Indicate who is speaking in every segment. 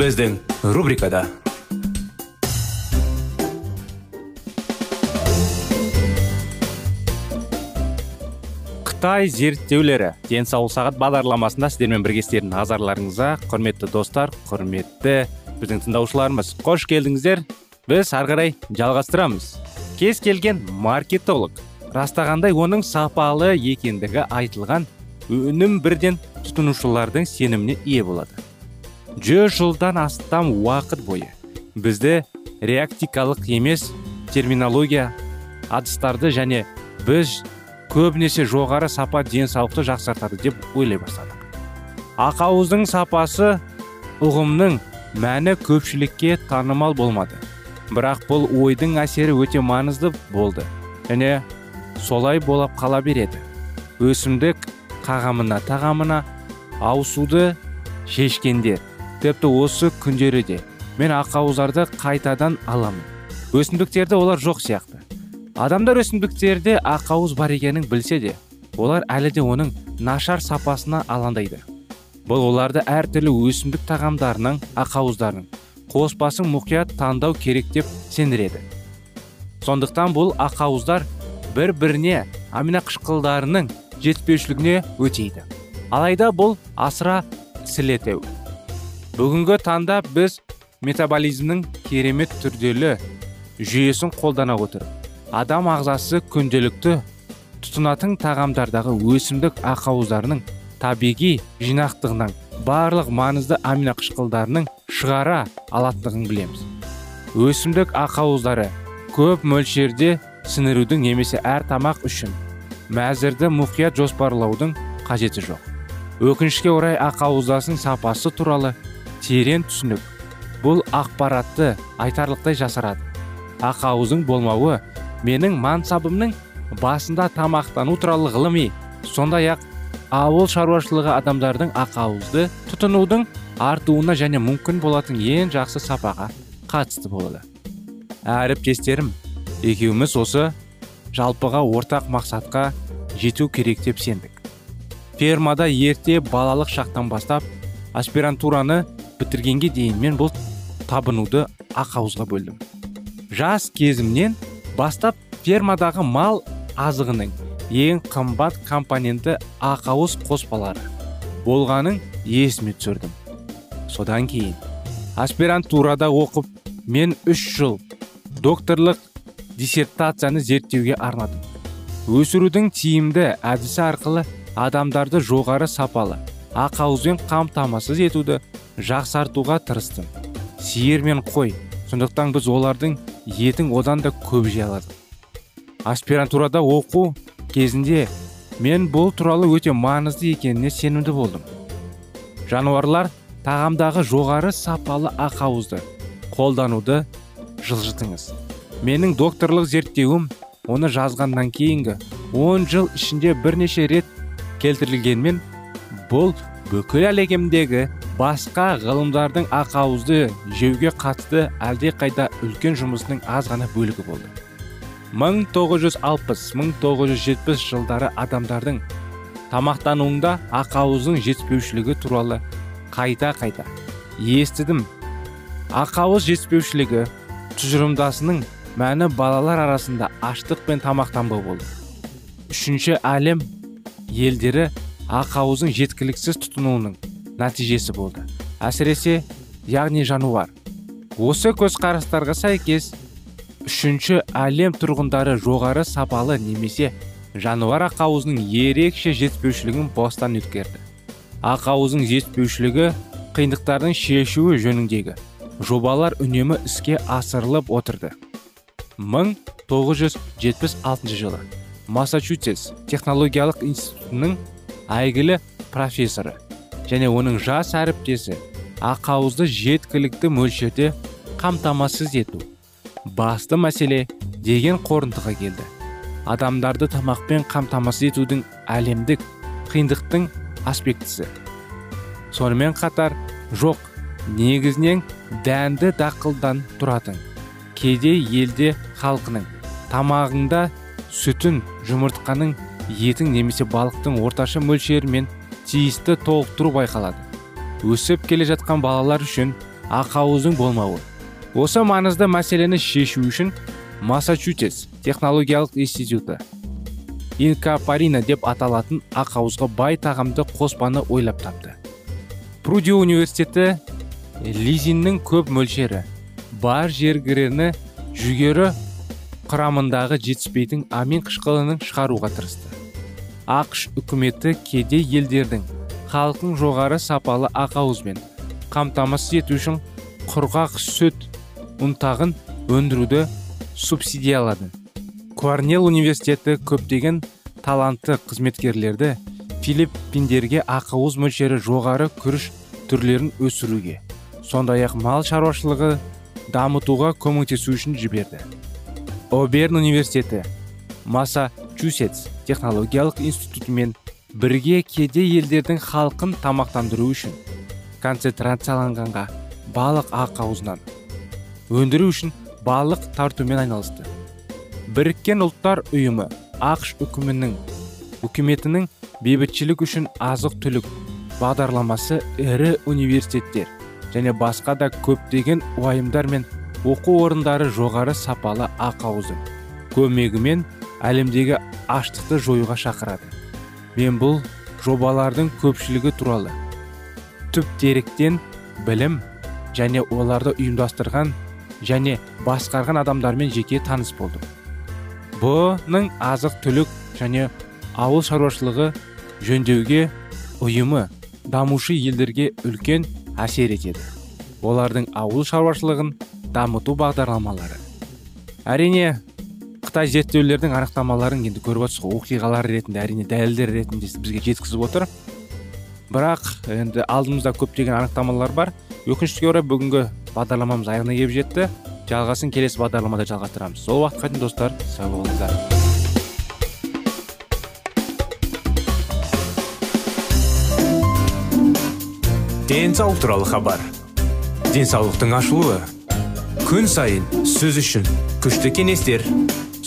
Speaker 1: Біздің рубрикада қытай зерттеулері денсаулық сағат бағдарламасында сіздермен біргестерін назарларыңызға құрметті достар құрметті біздің тыңдаушыларымыз. Қош келдіңіздер. Біз ары қарай жалғастырамыз. Кез келген маркетолог растағандай оның сапалы екендігі айтылған өнім бірден тұтынушылардың сеніміне ие болады. Жүз жылдан астам уақыт бойы бізді реактикалық емес терминология адыстарды және біз көбінесе жоғары сапа денсаулықты жақсартады деп ойлай бастадық. Ақауыздың сапасы ұғымның мәні көпшілікке танымал болмады. Бірақ бұл ойдың әсері өте маңызды болды және солай болып қала береді. Өсімдік қағамына тағамына ауысуды шешкендер тіпті осы күндері де мен ақауыздарды қайтадан аламын. Өсімдіктерді олар жоқ сияқты. Адамдар өсімдіктерде ақауыз бар екенін білсе де олар әлі де оның нашар сапасына алаңдайды. Бұл оларды әртүрлі өсімдік тағамдарының ақауыздарын қоспасын мұқият таңдау керек деп сендіреді сондықтан бұл ақауыздар бір біріне аминақышқылдарының жетіспеушілігіне өтейді. Алайда бұл асыра сілетеу. Бүгінгі таңда біз метаболизмнің керемет түрделі жүйесін қолдана отырып адам ағзасы күнделікті тұтынатын тағамдардағы өсімдік ақауыздарының табиғи жинақтығынан барлық маңызды аминақышқылдарының шығара алатындығын білеміз. Өсімдік ақауыздары көп мөлшерде сіңірудің немесе әр тамақ үшін мәзірді мұқият жоспарлаудың қажеті жоқ. Өкінішке орай ақауыздасың сапасы туралы терең түсінік. Бұл ақпаратты айтарлықтай жасарады ақауыздың болмауы менің мансабымның басында тамақтану туралы ғылыми сондай ақ ауыл шаруашылығы адамдардың ақауызды тұтынудың артуына және мүмкін болатын ең жақсы сапаға қатысты болады. Әріптестерім екеуміз осы жалпыға ортақ мақсатқа жету керек деп сендік. Фермада ерте балалық шақтан бастап аспирантураны бітіргенге дейін мен бұл табынуды ақауызға бөлдім. Жас кезімнен бастап фермадағы мал азығының ең қымбат компоненті ақауыз қоспалары болғанын есіме түсірдім. Содан кейін аспирантурада оқып мен үш жыл докторлық диссертацияны зерттеуге арнадым. Өсірудің тиімді әдісі арқылы адамдарды жоғары сапалы ақауызбен қамтамасыз етуді жақсартуға тырыстым. Сиыр мен қой сондықтан біз олардың етін одан да көп жей аладық. Аспирантурада оқу кезінде мен бұл туралы өте маңызды екеніне сенімді болдым. Жануарлар тағамдағы жоғары сапалы ақауызды қолдануды жылжытыңыз. Менің докторлық зерттеуім оны жазғаннан кейінгі 10 жыл ішінде бірнеше рет келтірілгенмен бұл бүкіл әлемдегі басқа ғылымдардың ақауызды жеуге қатысты қайда үлкен жұмысының аз ғана бөлігі болды. 1960-1970 жылдары адамдардың тамақтануында ақауыздың жетіспеушілігі туралы қайта-қайта естідім. Ақауыз жетіспеушілігі тұжырымдасының мәні балалар арасында аштық пен тамақтанбау болды. Үшінші әлем елдері ақауыздың жеткіліксіз тұтынуының нәтижесі болды. Әсіресе яғни жануар. Осы көзқарастарға сәйкес үшінші әлем тұрғындары жоғары сапалы немесе жануар ақауызының ерекше жетіспеушілігін бостан өткерді. Ақауыздың жетіспеушілігі қиындықтардың шешуі жөніндегі жобалар үнемі іске асырылып отырды. 1976 жылы массачусетс технологиялық институтының әйгілі профессоры және оның жас әріптесі ақауызды жеткілікті мөлшерде қамтамасыз ету басты мәселе деген қорытындыға келді. Адамдарды тамақпен қамтамасыз етудің әлемдік қиындықтың аспектісі. Сонымен қатар жоқ негізінен дәнді дақылдан тұратын кедей елде халқының тамағында сүтін жұмыртқаның етін немесе балықтың орташа мөлшері мен тиісті толықтыру байқалады. Өсіп келе жатқан балалар үшін ақауыздың болмауы. Осы маңызды мәселені шешу үшін массачусетс технологиялық институты инкапарина деп аталатын ақауызға бай тағамды қоспаны ойлап тапты. Пруди университеті лизиннің көп мөлшері бар жергірені жүгері құрамындағы жетіспейтін амин қышқылының шығаруға тырысты. Ақш үкіметі кедей елдердің халқын жоғары сапалы ақауызбен қамтамасыз ету үшін құрғақ сүт ұнтағын өндіруді субсидиялады. Корнелл университеті көптеген талантты қызметкерлерді филиппиндерге ақауыз мөлшері жоғары күріш түрлерін өсіруге сондай ақ мал шаруашылығы дамытуға көмектесу үшін жіберді. Оберн университеті массачусетс технологиялық институтымен бірге кедей елдердің халқын тамақтандыру үшін концентрацияланғанға балық ақауызынан өндіру үшін балық тартумен айналысты. Біріккен ұлттар ұйымы ақш үкімінің үкіметінің бейбітшілік үшін азық түлік бағдарламасы ірі университеттер және басқа да көптеген уайымдар мен оқу орындары жоғары сапалы ақауыздың көмегімен әлемдегі аштықты жоюға шақырады. Мен бұл жобалардың көпшілігі туралы түп деректен білім және оларды ұйымдастырған және басқарған адамдармен жеке таныс болдым. Бұның азық түлік және ауыл шаруашылығы жөндеуге ұйымы дамушы елдерге үлкен әсер етеді. Олардың ауыл шаруашылығын дамыту бағдарламалары. Әрине қытай зерттеулердің анықтамаларын енді көріп отырсыз ғой оқиғалар ретінде әрине дәлелдер ретінде бізге жеткізіп отыр. Бірақ енді алдымызда көптеген анықтамалар бар. Өкінішке орай бүгінгі бағдарламамыз аяғына келіп жетті. Жалғасын келесі бағдарламада жалғастырамыз. Сол уақытқа дейін достар. Сау болыңыздар.
Speaker 2: Денсаулық туралы хабар. Денсаулықтың ашылуы. Күн сайын сөз үшін күшті кеңестер.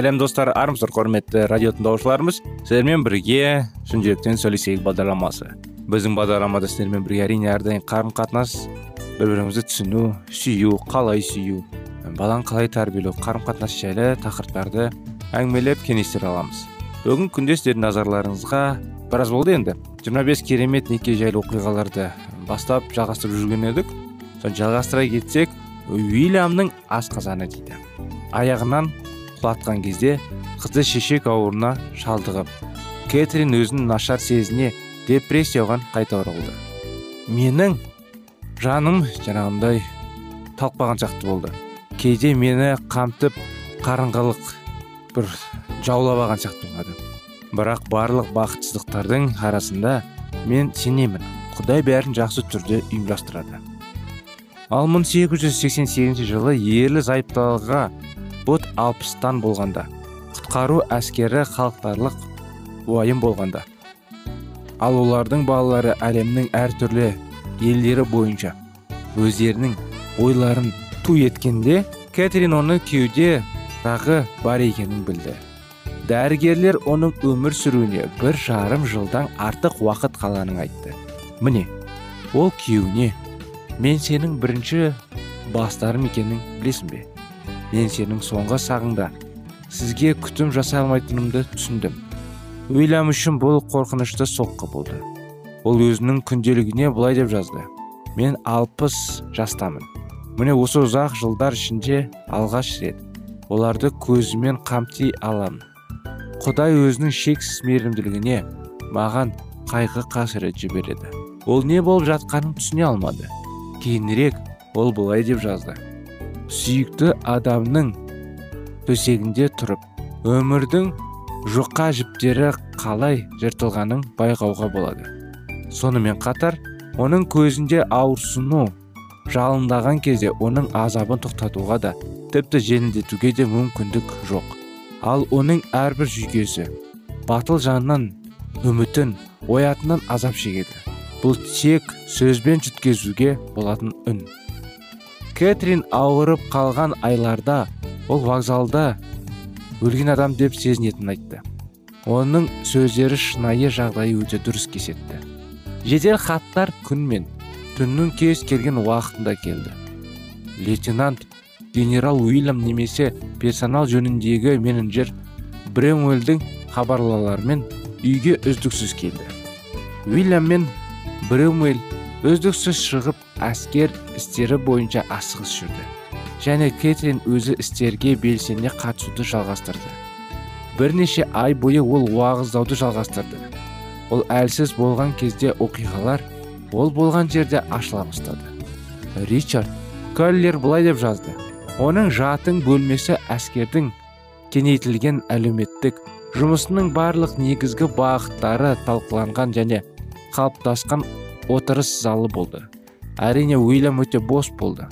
Speaker 1: Сәлем достар армысыздар құрметті радио тыңдаушыларымыз. Сіздермен бірге шын жүректен сөйлесейік бағдарламасы. Біздің бағдарламада сіздермен бірге әрине әрдайым қарым қатынас бір бірімізді түсіну сүю қалай сүю баланы қалай тәрбиелеу қарым қатынас жайлы тақырыптарды әңгімелеп кеңестер аламыз. Бүгін күнде сіздердің назарларыңызға біраз болды енді. 25 керемет неке жайлы оқиғаларды бастап жалғастырып жүрген едік. Соны жалғастыра кетсек уильямның асқазаны дейді. Аяғынан құлатқан кезде қызы шешек ауруына шалдығып кэтрин өзін нашар сезіне депрессияға қайта оралды менің жаным жаңағындай талқпаған сияқты болды. Кейде мені қамтып қарыңғылық бір жаулап алған сияқты болады. Бірақ барлық бақытсыздықтардың арасында мен сенемін. Құдай бәрін жақсы түрде ұйымдастырады ал 1888 жылы ерлі зайыптыларға бұт алпыстан болғанда. Құтқару әскері халықтарлық уайым болғанда. Ал олардың балалары әлемнің әртүрлі елдері бойынша өздерінің ойларын ту еткенде кэтрин оны кеуде рағы бар екенін білді. Дәрігерлер оның өмір сүруіне бір жарым жылдан артық уақыт қалғанын айтты. Міне ол күйеуіне мен сенің бірінші бастарым екенін білесің бе? Мен сенің соңғы сағыңда сізге күтім жасай алмайтынымды түсіндім. Уильям үшін бұл қорқынышты соққы болды. Ол өзінің күнделігіне былай деп жазды. Мен алпыс жастамын. Міне осы ұзақ жылдар ішінде алғаш рет оларды көзімен қамти аламын құдай өзінің шексіз мейірімділігіне маған қайғы қасірет жібереді. Ол не болып жатқанын түсіне алмады. Кейінірек ол былай деп жазды. Сүйікті адамның төсегінде тұрып өмірдің жұқа жіптері қалай жыртылғанын байқауға болады. Сонымен қатар оның көзінде ауырсыну жалындаған кезде оның азабын тоқтатуға да тіпті жеңілдетуге де мүмкіндік жоқ. Ал оның әрбір жүйкесі батыл жанынан үмітін оятынан азап шегеді. Бұл тек сөзбен жеткізуге болатын үн. Кэтрин ауырып қалған айларда ол вокзалда өлген адам деп сезінетінін айтты. Оның сөздері шынайы жағдайы өте дұрыс кесетті. Жедел хаттар күн мен түннің кез келген уақытында келді. Лейтенант генерал уильям немесе персонал жөніндегі менеджер бремуэльдің хабарлауларымен үйге үздіксіз келді. Уильям мен бремуэль үздіксіз шығып әскер істері бойынша асығыс жүрді. Және кэтрин өзі істерге белсене қатысуды жалғастырды. Бірнеше ай бойы ол уағыздауды жалғастырды. Ол әлсіз болған кезде оқиғалар ол болған жерде ашыла бастады. Ричард коллер былай деп жазды. Оның жатын бөлмесі әскердің кеңейтілген әлеуметтік жұмысының барлық негізгі бағыттары талқыланған және қалыптасқан отырыс залы болды. Әрине уильям өте бос болды.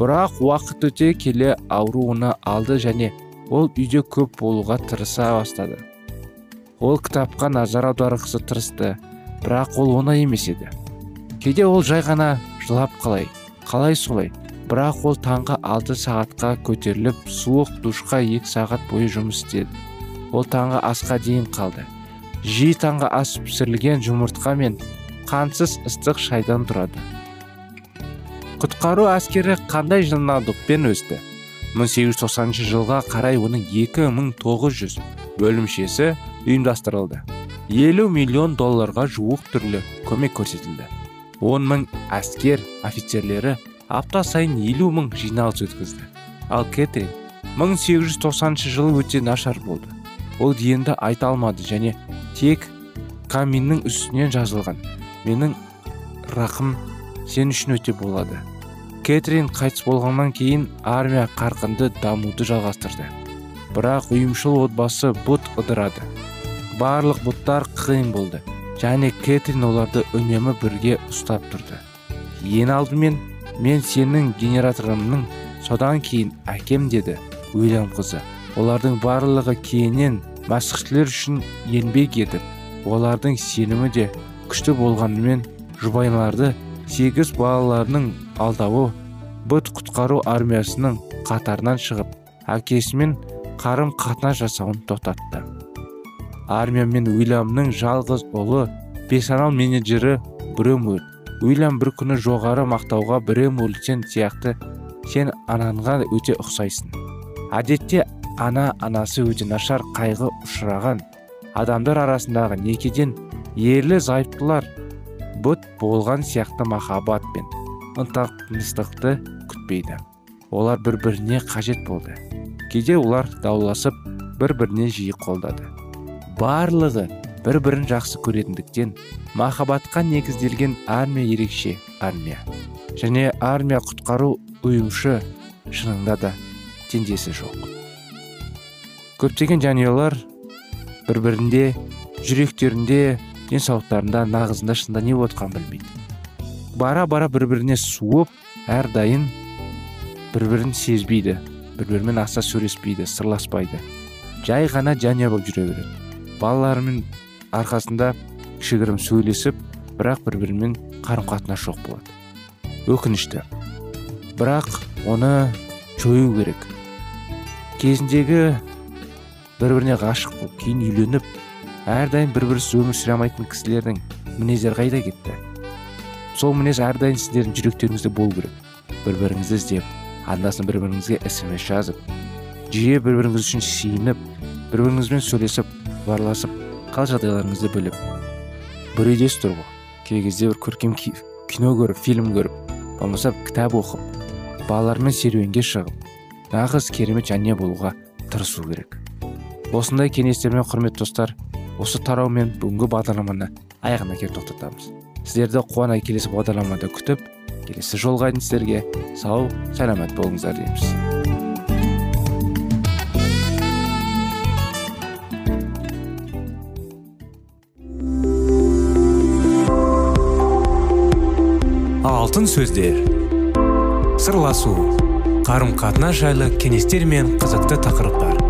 Speaker 1: Бірақ уақыт өте келе ауру оны алды және ол үйде көп болуға тырыса бастады. Ол кітапқа назар аударғысы тырысты бірақ ол оңай емес еді. Кейде ол жай ғана жылап қалай қалай солай бірақ ол таңғы алты сағатқа көтеріліп суық душқа екі сағат бойы жұмыс істеді. Ол таңғы асқа дейін қалды. Жиі таңғы ас пісірілген жұмыртқа мен қансыз ыстық шайдан тұрады. Құтқару әскері қандай жылнамдықпен өсті? 1890 жылға қарай оның 2900 бөлімшесі ұйымдастырылды. 50 миллион долларға жуық түрлі көмек көрсетілді. 10 мың әскер офицерлері апта сайын 50 мың жиналыс өткізді. Ал кэтрин 1890 жылы өте нашар болды. Ол енді айта алмады және тек каминнің үстінен жазылған. Менің рақым сен үшін өте болады. Кэтрин қайтыс болғаннан кейін армия қарқынды дамуды жалғастырды. Бірақ ұйымшыл отбасы бұт ыдырады. Барлық бұттар қиын болды және кэтрин оларды үнемі бірге ұстап тұрды. Ең алдымен
Speaker 3: мен сенің генераторыңның содан кейін әкем деді уильям қызы. Олардың барлығы кейіннен мәсіхшілер үшін еңбек етіп олардың сенімі де күшті болғанымен жұбайларды сегіз балаларының алдауы бұт құтқару армиясының қатарынан шығып әкесімен қарым қатынас жасауын тоқтатты. Армия мен уильямның жалғыз ұлы бесанал менеджері бремур уильям бір күні жоғары мақтауға бремур сен сияқты сен анаңға өте ұқсайсың. Әдетте ана анасы өте нашар қайғы ұшыраған адамдар арасындағы некеден ерлі зайыптылар бұт болған сияқты махаббат пен ынтымақтастықты күтпейді. Олар бір біріне қажет болды. Кейде олар дауласып бір біріне жиі қолдады. Барлығы бір бірін жақсы көретіндіктен махаббатқа негізделген армия ерекше армия. Және армия құтқару ұйымшы шынында да теңдесі жоқ. Көптеген жанұялар бір бірінде жүректерінде денсаулықтарында нағызында шынында не болып білмейді. Бара бара бір біріне суып әрдайым бір бірін сезбейді бір бірімен аса сөйлеспейді сырласпайды. Жай ғана жанұя болып жүре береді. Балаларымен арқасында кішігірім сөйлесіп бірақ бір бірімен қарым қатынас жоқ болады. Өкінішті. Бірақ оны жою керек. Кезіндегі бір біріне ғашық болып кейін үйленіп әрдайым бір бірсіз өмір сүре алмайтын кісілердің мінездері қайда кетті? Сол мінез әрдайым сіздердің жүректеріңізде болу керек. Бір біріңізді іздеп анда бір біріңізге смс жазып жиі бір біріңіз үшін сиініп бір біріңізбен сөйлесіп барласып қал жағдайларыңызды біліп. Бір үйдесіз тұр кей кезде бір көркем кино көріп фильм көріп болмаса кітап оқып балалармен серуенге шығып нағыз керемет жанұя болуға тырысу керек. Осындай кеңестермен құрметті достар осы тараумен бүгінгі бағдарламаны аяғына келіп тоқтатамыз. Сіздерді қуана келесі бағдарламада күтіп келесі жолға дейін сіздерге сау сәлемет болыңыздар дейміз.
Speaker 2: Алтын сөздер. Сырласу. Қарым қатынас жайлы кеңестер мен қызықты тақырыптар.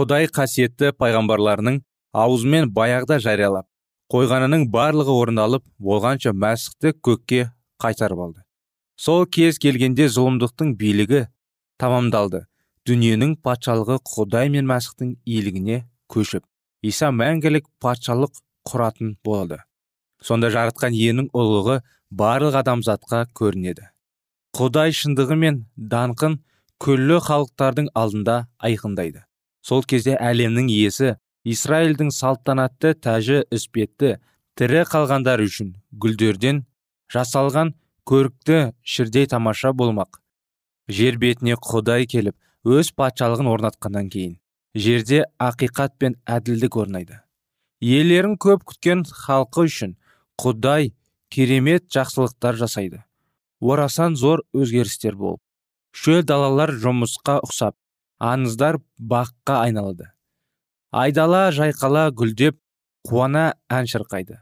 Speaker 1: Құдай қасиетті пайғамбарларының аузымен баяғыда жариялап қойғанының барлығы орындалып болғанша мәсіхті көкке қайтарып алды. Сол кез келгенде зұлымдықтың билігі тамамдалды. Дүниенің патшалығы құдай мен мәсіхтің иелігіне көшіп иса мәңгілік патшалық құратын болды сонда жаратқан иенің ұлығы барлық адамзатқа көрінеді. Құдай шындығы мен даңқын күллі халықтардың алдында айқындайды. Сол кезде әлемнің иесі израильдің салтанатты тәжі іспетті тірі қалғандар үшін гүлдерден жасалған көрікті шірдей тамаша болмақ. Жер бетіне құдай келіп өз патшалығын орнатқаннан кейін жерде ақиқат пен әділдік орнайды. Иелерін көп күткен халқы үшін құдай керемет жақсылықтар жасайды. Орасан зор өзгерістер болып шөл далалар жұмысқа ұқсап аңыздар баққа айналады. Айдала жайқала гүлдеп қуана ән шырқайды.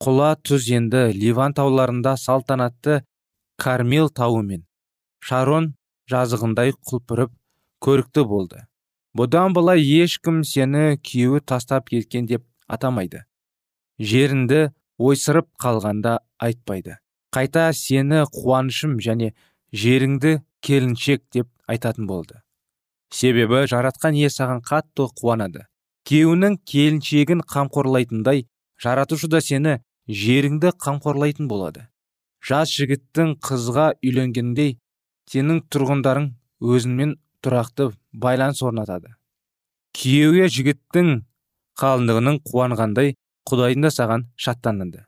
Speaker 1: Құла тұз енді ливан тауларында салтанатты кармел тауы мен шарон жазығындай құлпырып көрікті болды. Бұдан былай ешкім сені күйеуі тастап кеткен деп атамайды. Жерінді ойсырып қалғанда айтпайды. Қайта сені қуанышым және жеріңді келіншек деп айтатын болды. Себебі жаратқан ие саған қатты қуанады. Күйеуінің келіншегін қамқорлайтындай жаратушы да сені жеріңді қамқорлайтын болады. Жас жігіттің қызға үйленгендей сенің тұрғындарың өзіңмен тұрақты байланыс орнатады. Күйеуге жігіттің қалыңдығының қуанғандай құдайдың да саған шаттанады.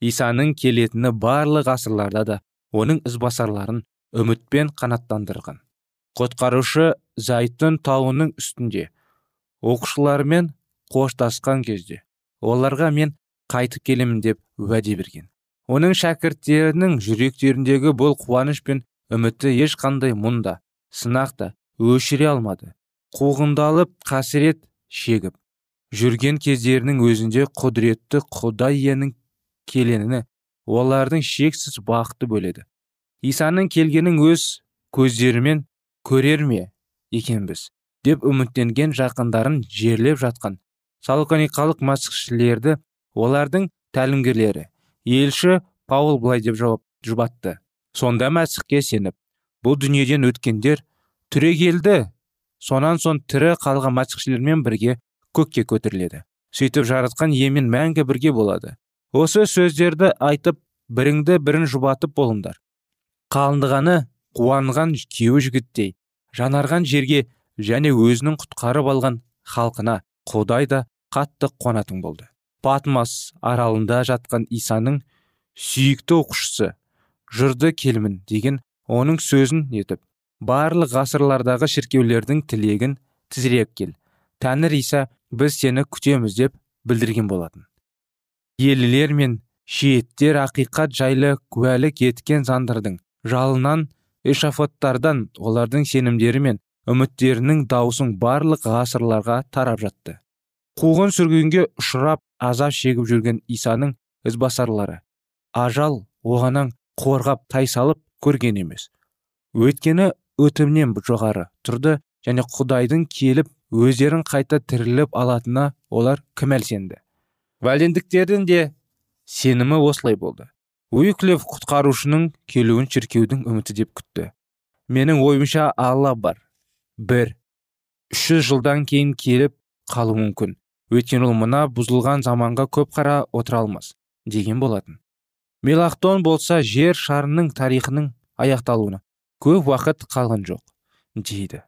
Speaker 1: Исаның келетіні барлық ғасырларда да оның ізбасарларын үмітпен қанаттандырған. Құтқарушы зайтүн тауының үстінде. Оқушылармен қоштасқан кезде оларға мен қайтып келемін деп уәде берген. Оның шәкірттерінің жүректеріндегі бұл қуаныш пен үмітті ешқандай мұнда сынақта өшіре алмады. Қуғындалып қасірет шегіп жүрген кездерінің өзінде құдіретті құдай иенің келеніне олардың шексіз бақыты бөледі. Исаның келгенін өз көздерімен көрер ме екенбіз деп үміттенген жақындарын жерлеп жатқан салоникалық масқішілерді олардың тәлімгерлері елші паул былай деп жауап жұбатты. Сонда мәсіхке сеніп бұл дүниеден өткендер түрегелді сонан соң тірі қалған мәсіхшілермен бірге көкке көтеріледі. Сөйтіп жаратқан иемен мәңгі бірге болады. Осы сөздерді айтып біріңді бірін жұбатып болыңдар. Қалындығаны қуанған күйеу жігіттей жанарған жерге және өзінің құтқарып алған халқына құдай да қатты қуанатын болды. Патмос аралында жатқан исаның сүйікті оқушысы жырды келмін деген оның сөзін етіп барлық ғасырлардағы шіркеулердің тілегін тізіреп кел. Тәңір иса біз сені күтеміз деп білдірген болатын. Елілер мен шиеттер ақиқат жайлы куәлік еткен заңдардың жалынан эшафоттардан олардың сенімдері мен үміттерінің даусын барлық ғасырларға тарап жатты. Қуғын сүргінге ұшырап азап шегіп жүрген исаның ізбасарлары ажал оғанан қорғап тайсалып көрген емес. Өйткені өтімнен жоғары тұрды және құдайдың келіп өздерін қайта тіріліп алатынына олар кімәл сенді вәлендіктердің де сенімі осылай болды. Уиклев құтқарушының келуін шіркеудің үміті деп күтті. Менің ойымша алла бар. Бір. Үш жүз жылдан кейін келіп қалуы мүмкін. Өйткені ол мына бұзылған заманға көп қара отыра алмас деген болатын. Мелахтон болса жер шарының тарихының аяқталуына көп уақыт қалған жоқ дейді.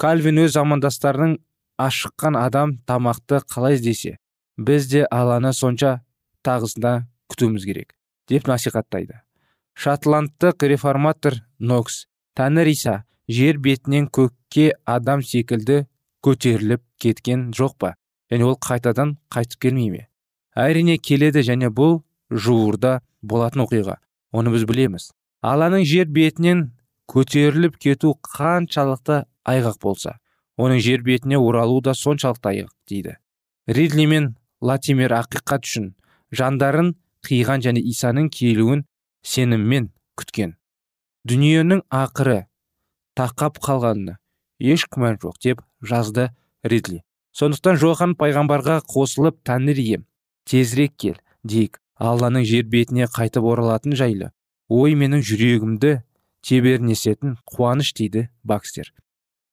Speaker 1: Кальвин өз замандастарының ашыққан адам тамақты қалай іздесе біз де аланы сонша тағысында күтуіміз керек. Деп насихаттайды. Шотландтық реформатор нокс тәңір иса жер бетінен көкке адам секілді көтеріліп кеткен жоқ па? Және ол қайтадан қайтып келмей ме? Әрине келеді және бұл жуырда болатын оқиға. Оны біз білеміз. Аланың жер бетінен көтеріліп кету қаншалықты айғақ болса оның жер бетіне оралуы да соншалықты айғақ дейді. Ридли мен латимер ақиқат үшін жандарын қиған және исаның келуін сеніммен күткен. Дүниенің ақыры тақап қалғанына еш күмән жоқ деп жазды ридли. Сондықтан жохан пайғамбарға қосылып тәңір ием тезірек кел дейік. Алланың жер бетіне қайтып оралатын жайлы. Ой менің жүрегімді тебернесетін қуаныш дейді бакстер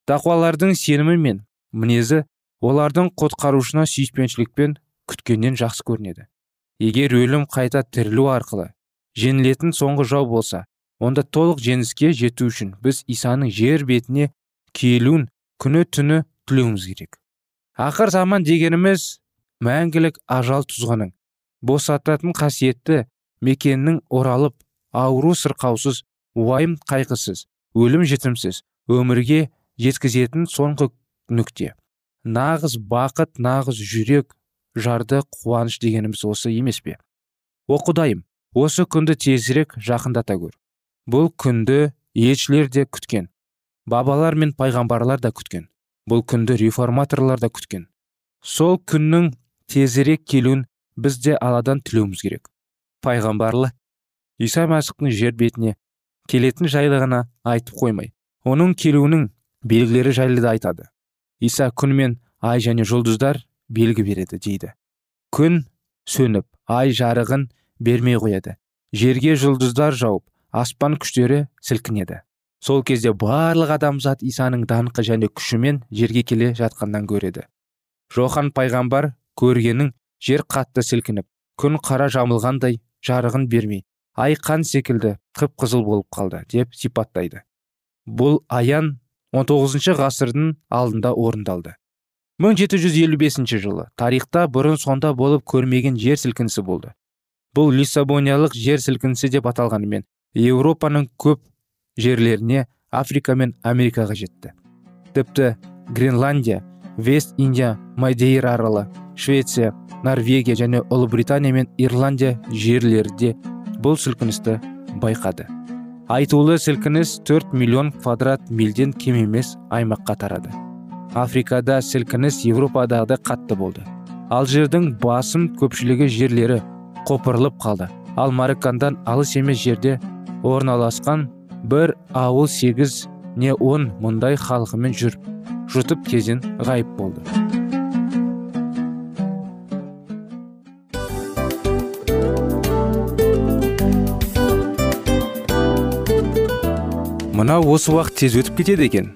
Speaker 1: тақуалардың сенімі мен мінезі олардың құтқарушына сүйіспеншілікпен күткеннен жақсы көрінеді.
Speaker 3: Егер өлім қайта тірілу арқылы жеңілетін соңғы жау болса онда толық жеңіске жету үшін біз исаның жер бетіне келуін күні түні тілеуіміз керек. Ақыр заман дегеніміз мәңгілік ажал тұзғының босататын қасиетті мекеннің оралып ауру сырқаусыз уайым қайғысыз өлім жетімсіз өмірге жеткізетін соңғы нүкте. Нағыз бақыт нағыз жүрек жарды қуаныш дегеніміз осы емес пе? О құдайым осы күнді тезірек жақындата көр бұл күнді елшілер де күткен бабалар мен пайғамбарлар да күткен бұл күнді реформаторлар да күткен. Сол күннің тезірек келуін біз де алладан тілеуіміз керек. Пайғамбарлы иса мәсіхтің жер бетіне келетін жайлы ғана айтып қоймай оның келуінің белгілері жайлы да айтады. Иса күн мен ай және жұлдыздар белгі береді дейді. Күн сөніп ай жарығын бермей қояды. Жерге жұлдыздар жауып аспан күштері сілкінеді. Сол кезде барлық адамзат исаның даңқы және күшімен жерге келе жатқаннан көреді. Жохан пайғамбар көргенің жер қатты сілкініп күн қара жамылғандай жарығын бермей ай қан секілді қып қызыл болып қалды деп сипаттайды. Бұл аян 19 ғасырдың алдында орындалды. 1755 жылы тарихта бұрын сонда болып көрмеген жер сілкінісі болды. Бұл лиссабониялық жер сілкінісі деп аталғанымен еуропаның көп жерлеріне африка мен америкаға жетті. Тіпті гренландия вест индия мадейра аралы швеция норвегия және ұлыбритания мен ирландия жерлерде бұл сілкіністі байқады. Айтулы сілкініс 4 миллион квадрат мильден кем емес аймаққа тарады. Африкада сілкініс еуропадағыдай қатты болды. Алжирдің басым көпшілігі жерлері қопырылып қалды. Ал мароккандан алыс емес жерде орналасқан бір ауыл сегіз не он мұндай халқымен жүріп жұтып кезен ғайып болды.
Speaker 2: Мынау осы уақыт тез өтіп кетеді екен.